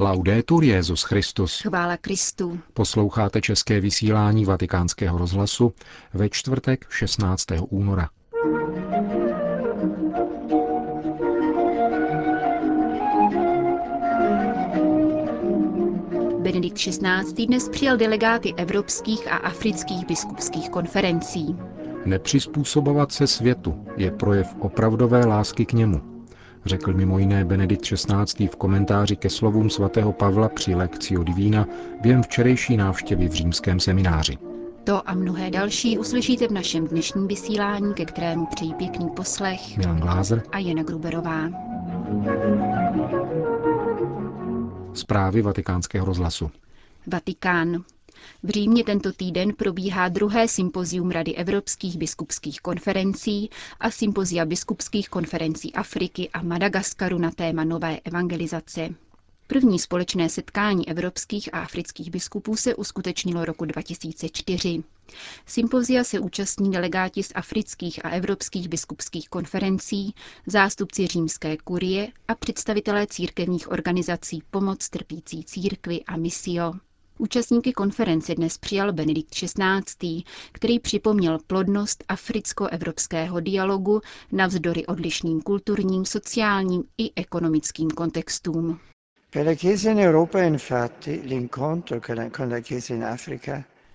Laudetur Jezus Christus. Chvála Kristu. Posloucháte české vysílání Vatikánského rozhlasu ve čtvrtek 16. února. Benedikt XVI. dnes přijal delegáty evropských a afrických biskupských konferencí. Nepřizpůsobovat se světu je projev opravdové lásky k němu, řekl mimo jiné Benedikt XVI. v komentáři ke slovům svatého Pavla při lekci Divína během včerejší návštěvy v římském semináři. To a mnohé další uslyšíte v našem dnešním vysílání, ke kterému přejí pěkný poslech Milan Glázer a Jana Gruberová. Zprávy vatikánského rozhlasu. Vatikán. V Římě tento týden probíhá druhé sympozium Rady evropských biskupských konferencí a sympozia biskupských konferencí Afriky a Madagaskaru na téma nové evangelizace. První společné setkání evropských a afrických biskupů se uskutečnilo roku 2004. Sympozia se účastní delegáti z afrických a evropských biskupských konferencí, zástupci římské kurie a představitelé církevních organizací Pomoc trpící církvy a Misio. Účastníky konference dnes přijal Benedikt XVI., který připomněl plodnost africko-evropského dialogu navzdory odlišným kulturním, sociálním i ekonomickým kontextům.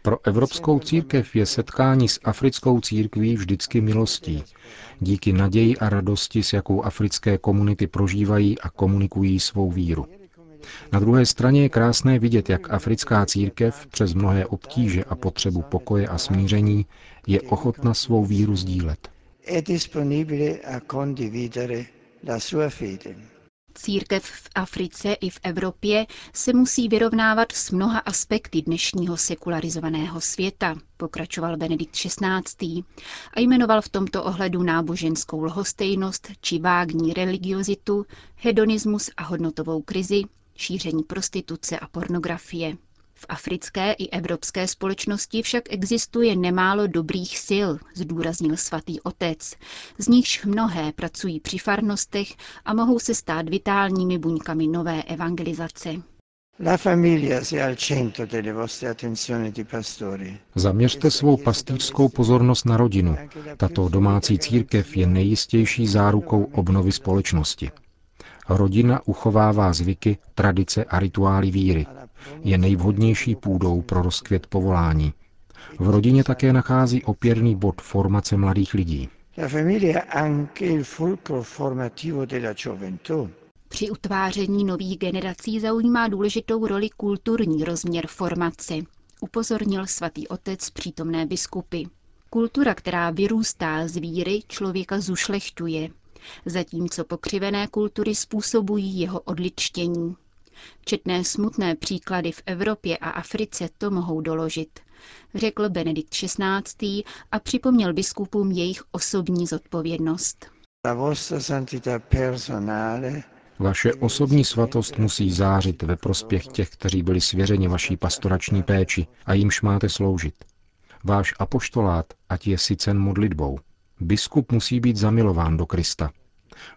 Pro evropskou církev je setkání s africkou církví vždycky milostí, díky naději a radosti, s jakou africké komunity prožívají a komunikují svou víru. Na druhé straně je krásné vidět, jak africká církev přes mnohé obtíže a potřebu pokoje a smíření je ochotna svou víru sdílet. Církev v Africe i v Evropě se musí vyrovnávat s mnoha aspekty dnešního sekularizovaného světa, pokračoval Benedikt XVI. a jmenoval v tomto ohledu náboženskou lhostejnost či vágní religiozitu, hedonismus a hodnotovou krizi, šíření prostituce a pornografie. V africké i evropské společnosti však existuje nemálo dobrých sil, zdůraznil svatý otec, z nichž mnohé pracují při farnostech a mohou se stát vitálními buňkami nové evangelizace. Zaměřte svou pastýřskou pozornost na rodinu. Tato domácí církev je nejistější zárukou obnovy společnosti. Rodina uchovává zvyky, tradice a rituály víry. Je nejvhodnější půdou pro rozkvět povolání. V rodině také nachází opěrný bod formace mladých lidí. Při utváření nových generací zaujímá důležitou roli kulturní rozměr formace, upozornil svatý otec přítomné biskupy. Kultura, která vyrůstá z víry, člověka zušlechtuje, zatímco pokřivené kultury způsobují jeho odličtění. Četné smutné příklady v Evropě a Africe to mohou doložit, řekl Benedikt XVI. a připomněl biskupům jejich osobní zodpovědnost. Vaše osobní svatost musí zářit ve prospěch těch, kteří byli svěřeni vaší pastorační péči a jimž máte sloužit. Váš apoštolát ať je sycen modlitbou. Biskup musí být zamilován do Krista.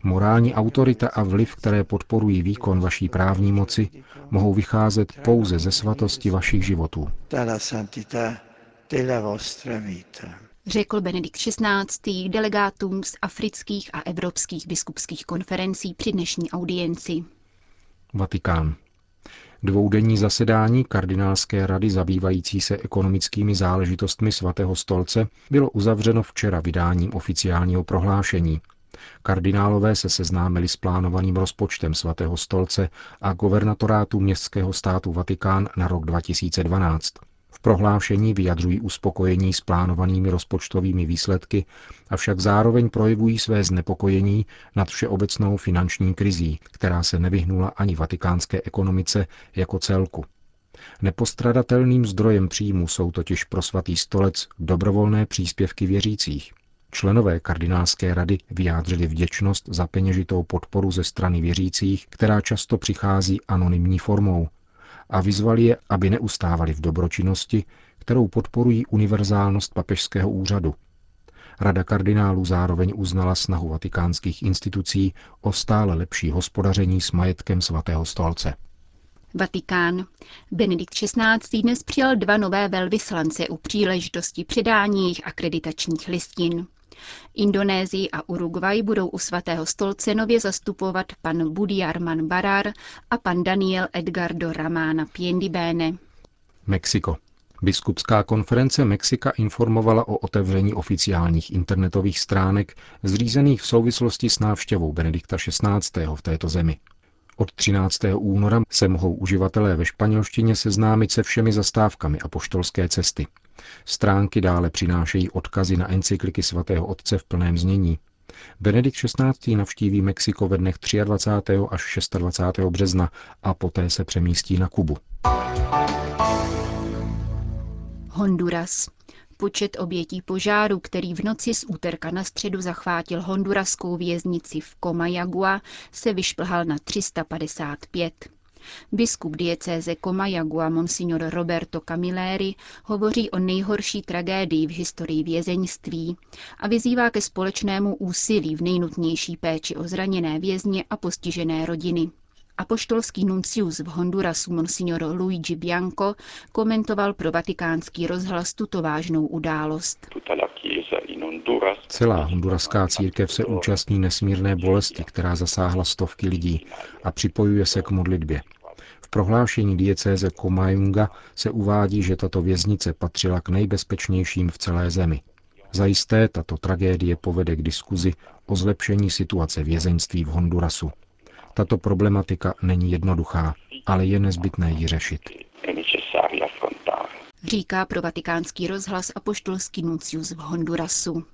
Morální autorita a vliv, které podporují výkon vaší právní moci, mohou vycházet pouze ze svatosti vašich životů. Řekl Benedikt XVI. delegátům z afrických a evropských biskupských konferencí při dnešní audienci. Vatikán. Dvoudenní zasedání kardinálské rady zabývající se ekonomickými záležitostmi svatého stolce bylo uzavřeno včera vydáním oficiálního prohlášení. Kardinálové se seznámili s plánovaným rozpočtem svatého stolce a guvernatorátu městského státu Vatikán na rok 2012. Prohlášení vyjadřují uspokojení s plánovanými rozpočtovými výsledky, avšak zároveň projevují své znepokojení nad všeobecnou finanční krizí, která se nevyhnula ani vatikánské ekonomice jako celku. Nepostradatelným zdrojem příjmu jsou totiž pro svatý stolec dobrovolné příspěvky věřících. Členové kardinálské rady vyjádřili vděčnost za peněžitou podporu ze strany věřících, která často přichází anonymní formou, a vyzvali je, aby neustávali v dobročinnosti, kterou podporují univerzálnost papežského úřadu. Rada kardinálů zároveň uznala snahu vatikánských institucí o stále lepší hospodaření s majetkem svatého stolce. Vatikán. Benedikt XVI. dnes přijal dva nové velvyslance u příležitosti předání jejich akreditačních listin. Indonésii a Uruguay budou u svatého stolce nově zastupovat pan Budiarman Barar a pan Daniel Edgardo Ramana Piendibene. Mexiko. Biskupská konference Mexika informovala o otevření oficiálních internetových stránek zřízených v souvislosti s návštěvou Benedikta XVI. v této zemi. Od 13. února se mohou uživatelé ve španělštině seznámit se všemi zastávkami a poštolské cesty. Stránky dále přinášejí odkazy na encykliky svatého otce v plném znění. Benedikt XVI. navštíví Mexiko ve dnech 23. až 26. března a poté se přemístí na Kubu. Honduras. Počet obětí požáru, který v noci z úterka na středu zachvátil honduraskou věznici v Comayagua, se vyšplhal na 355. Biskup diecéze Comayagua Monsignor Roberto Camilleri hovoří o nejhorší tragédii v historii vězeňství a vyzývá ke společnému úsilí v nejnutnější péči o zraněné vězně a postižené rodiny. Apoštolský nuncius v Hondurasu Monsignor Luigi Bianco komentoval pro vatikánský rozhlas tuto vážnou událost. Celá honduraská církev se účastní nesmírné bolesti, která zasáhla stovky lidí a připojuje se k modlitbě. V prohlášení diecéze Komayunga se uvádí, že tato věznice patřila k nejbezpečnějším v celé zemi. Zajisté tato tragédie povede k diskuzi o zlepšení situace vězeňství v Hondurasu. Tato problematika není jednoduchá, ale je nezbytné ji řešit. Říká pro vatikánský rozhlas apoštolský nuncius v Hondurasu.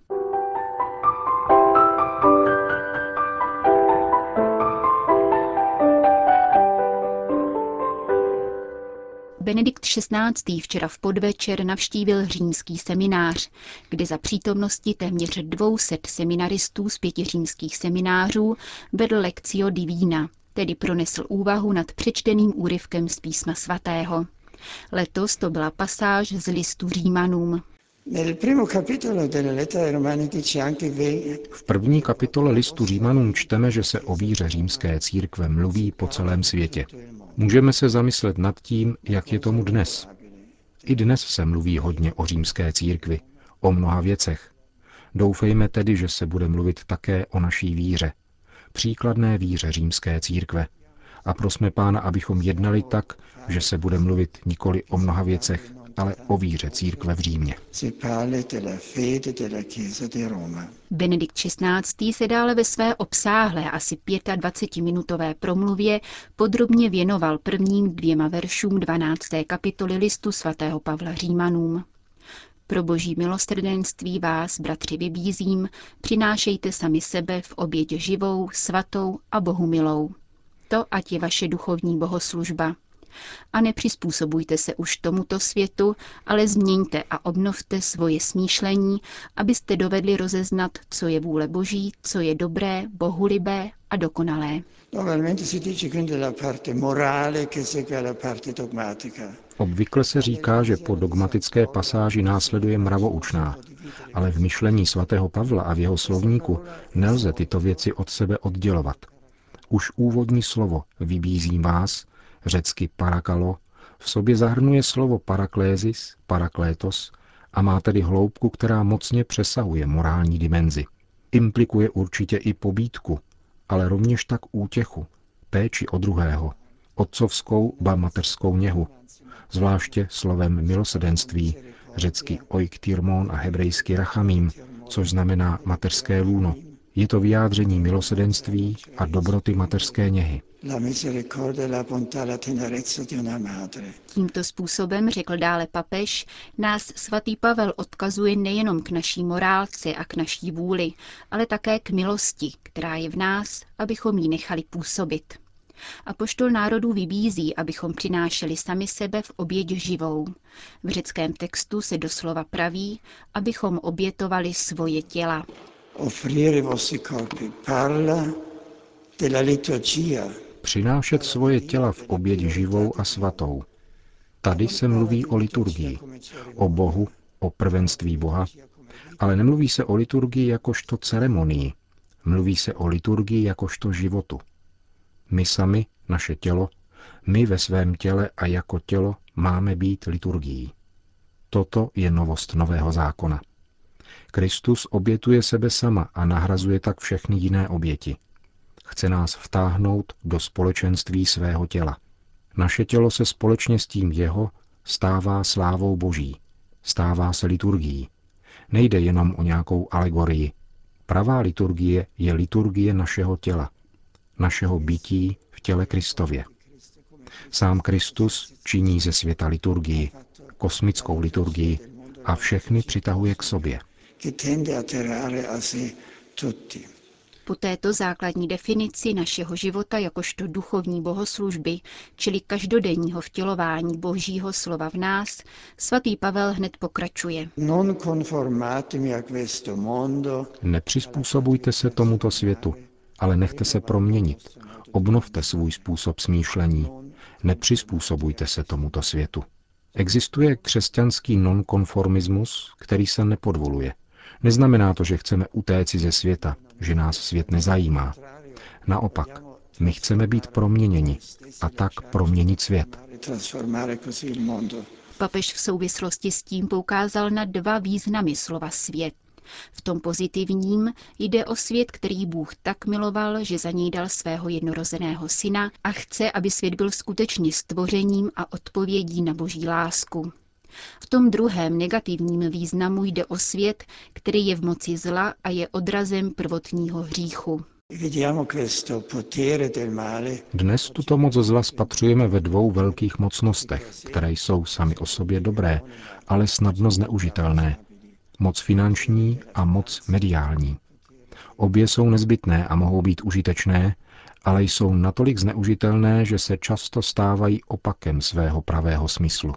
Benedikt XVI. včera v podvečer navštívil římský seminář, kde za přítomnosti téměř 200 seminaristů z pěti římských seminářů vedl lekcio divína, tedy pronesl úvahu nad přečteným úryvkem z písma svatého. Letos to byla pasáž z listu Římanům. V první kapitole listu Římanům čteme, že se o víře římské církve mluví po celém světě. Můžeme se zamyslet nad tím, jak je tomu dnes. I dnes se mluví hodně o římské církvi, o mnoha věcech. Doufejme tedy, že se bude mluvit také o naší víře, příkladné víře římské církve. A prosme pána, abychom jednali tak, že se bude mluvit nikoli o mnoha věcech, ale o víře církve v Římě. Benedikt XVI. se dále ve své obsáhlé asi 25-minutové promluvě podrobně věnoval prvním dvěma veršům 12. kapitoly listu svatého Pavla Římanům. Pro boží milostrdenství vás, bratři, vybízím, přinášejte sami sebe v oběť živou, svatou a bohu milou. To ať je vaše duchovní bohoslužba. A nepřizpůsobujte se už tomuto světu, ale změňte a obnovte svoje smýšlení, abyste dovedli rozeznat, co je vůle Boží, co je dobré, bohulibé a dokonalé. Obvykle se říká, že po dogmatické pasáži následuje mravoučná, ale v myšlení svatého Pavla a v jeho slovníku nelze tyto věci od sebe oddělovat. Už úvodní slovo vybízím vás, řecky parakalo, v sobě zahrnuje slovo paraklézis, paraklétos a má tedy hloubku, která mocně přesahuje morální dimenzi. Implikuje určitě i pobídku, ale rovněž tak útěchu, péči o druhého, otcovskou ba mateřskou něhu, zvláště slovem milosedenství, řecky oiktyrmon a hebrejsky rachamím, což znamená mateřské lůno. Je to vyjádření milosedenství a dobroty mateřské něhy. Tímto způsobem, řekl dále papež, nás svatý Pavel odkazuje nejenom k naší morálce a k naší vůli, ale také k milosti, která je v nás, abychom ji nechali působit. A poštol národů vybízí, abychom přinášeli sami sebe v oběť živou. V řeckém textu se doslova praví, abychom obětovali svoje těla. Přinášet svoje těla v oběť živou a svatou. Tady se mluví o liturgii, o Bohu, o prvenství Boha, ale nemluví se o liturgii jakožto ceremonii. Mluví se o liturgii jakožto životu. My sami, naše tělo, My ve svém těle a jako tělo máme být liturgií. Toto je novost nového zákona. Kristus obětuje sebe sama a nahrazuje tak všechny jiné oběti. Chce nás vtáhnout do společenství svého těla. Naše tělo se společně s tím jeho stává slávou Boží, stává se liturgií. Nejde jenom o nějakou alegorii. Pravá liturgie je liturgie našeho těla, našeho bytí v těle Kristově. Sám Kristus činí ze světa liturgii, kosmickou liturgii a všechny přitahuje k sobě. Po této základní definici našeho života jakožto duchovní bohoslužby, čili každodenního vtělování božího slova v nás, svatý Pavel hned pokračuje. Nepřizpůsobujte se tomuto světu, ale nechte se proměnit. Obnovte svůj způsob smýšlení. Nepřizpůsobujte se tomuto světu. Existuje křesťanský nonkonformismus, který se nepodvoluje. Neznamená to, že chceme utéci ze světa, že nás svět nezajímá. Naopak, my chceme být proměněni a tak proměnit svět. Papež v souvislosti s tím poukázal na dva významy slova svět. V tom pozitivním jde o svět, který Bůh tak miloval, že za něj dal svého jednorozeného syna a chce, aby svět byl skutečně stvořením a odpovědí na boží lásku. V tom druhém negativním významu jde o svět, který je v moci zla a je odrazem prvotního hříchu. Dnes tuto moc zla spatřujeme ve dvou velkých mocnostech, které jsou sami o sobě dobré, ale snadno zneužitelné. Moc finanční a moc mediální. Obě jsou nezbytné a mohou být užitečné, ale jsou natolik zneužitelné, že se často stávají opakem svého pravého smyslu.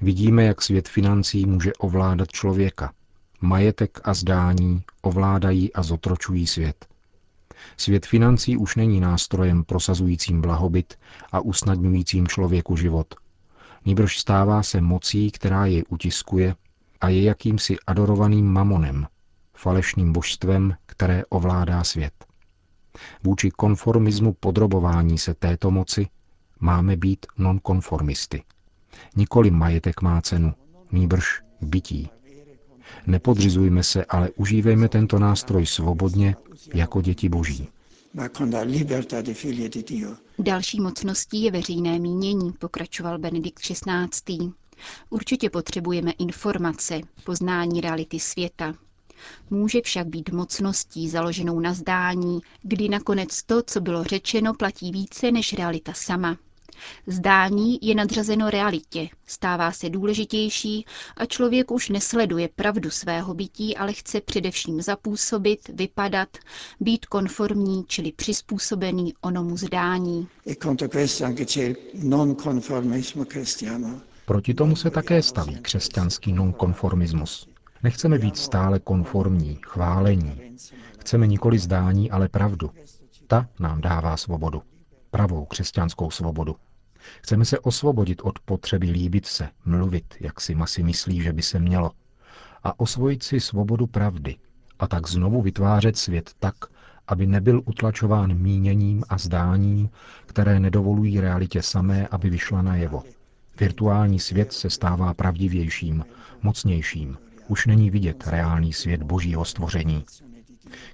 Vidíme, jak svět financí může ovládat člověka. Majetek a zdání ovládají a zotročují svět. Svět financí už není nástrojem prosazujícím blahobyt a usnadňujícím člověku život. Nýbrž stává se mocí, která jej utiskuje a je jakýmsi adorovaným mamonem, falešným božstvem, které ovládá svět. Vůči konformismu podrobování se této moci máme být nonkonformisty. Nikoli majetek má cenu, nýbrž bytí. Nepodřizujme se, ale užívejme tento nástroj svobodně jako děti boží. Další mocností je veřejné mínění, pokračoval Benedikt XVI. Určitě potřebujeme informace, poznání reality světa. Může však být mocností založenou na zdání, kdy nakonec to, co bylo řečeno, platí více než realita sama. Zdání je nadřazeno realitě, stává se důležitější a člověk už nesleduje pravdu svého bytí, ale chce především zapůsobit, vypadat, být konformní, čili přizpůsobený onomu zdání. Proti tomu se také staví křesťanský nonkonformismus. Nechceme být stále konformní, chválení. Chceme nikoli zdání, ale pravdu. Ta nám dává svobodu. Pravou křesťanskou svobodu. Chceme se osvobodit od potřeby líbit se, mluvit, jak si masy myslí, že by se mělo, a osvojit si svobodu pravdy a tak znovu vytvářet svět tak, aby nebyl utlačován míněním a zdáním, které nedovolují realitě samé, aby vyšla najevo. Virtuální svět se stává pravdivějším, mocnějším. Už není vidět reálný svět božího stvoření.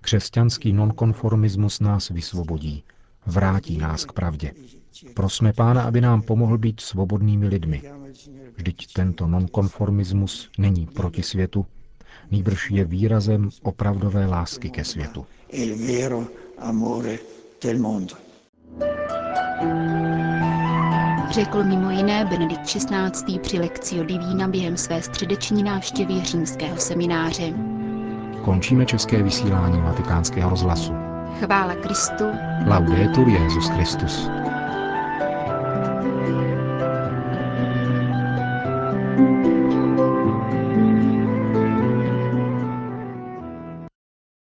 Křesťanský nonkonformismus nás vysvobodí, vrátí nás k pravdě. Prosme Pána, aby nám pomohl být svobodnými lidmi. Vždyť tento nonkonformismus není proti světu, nýbrž je výrazem opravdové lásky ke světu. Řekl mimo jiné Benedikt XVI. při lekci Divína během své středeční návštěvy římského semináře. Končíme české vysílání vatikánského rozhlasu. Chvála Kristu. Laudetur Jezus you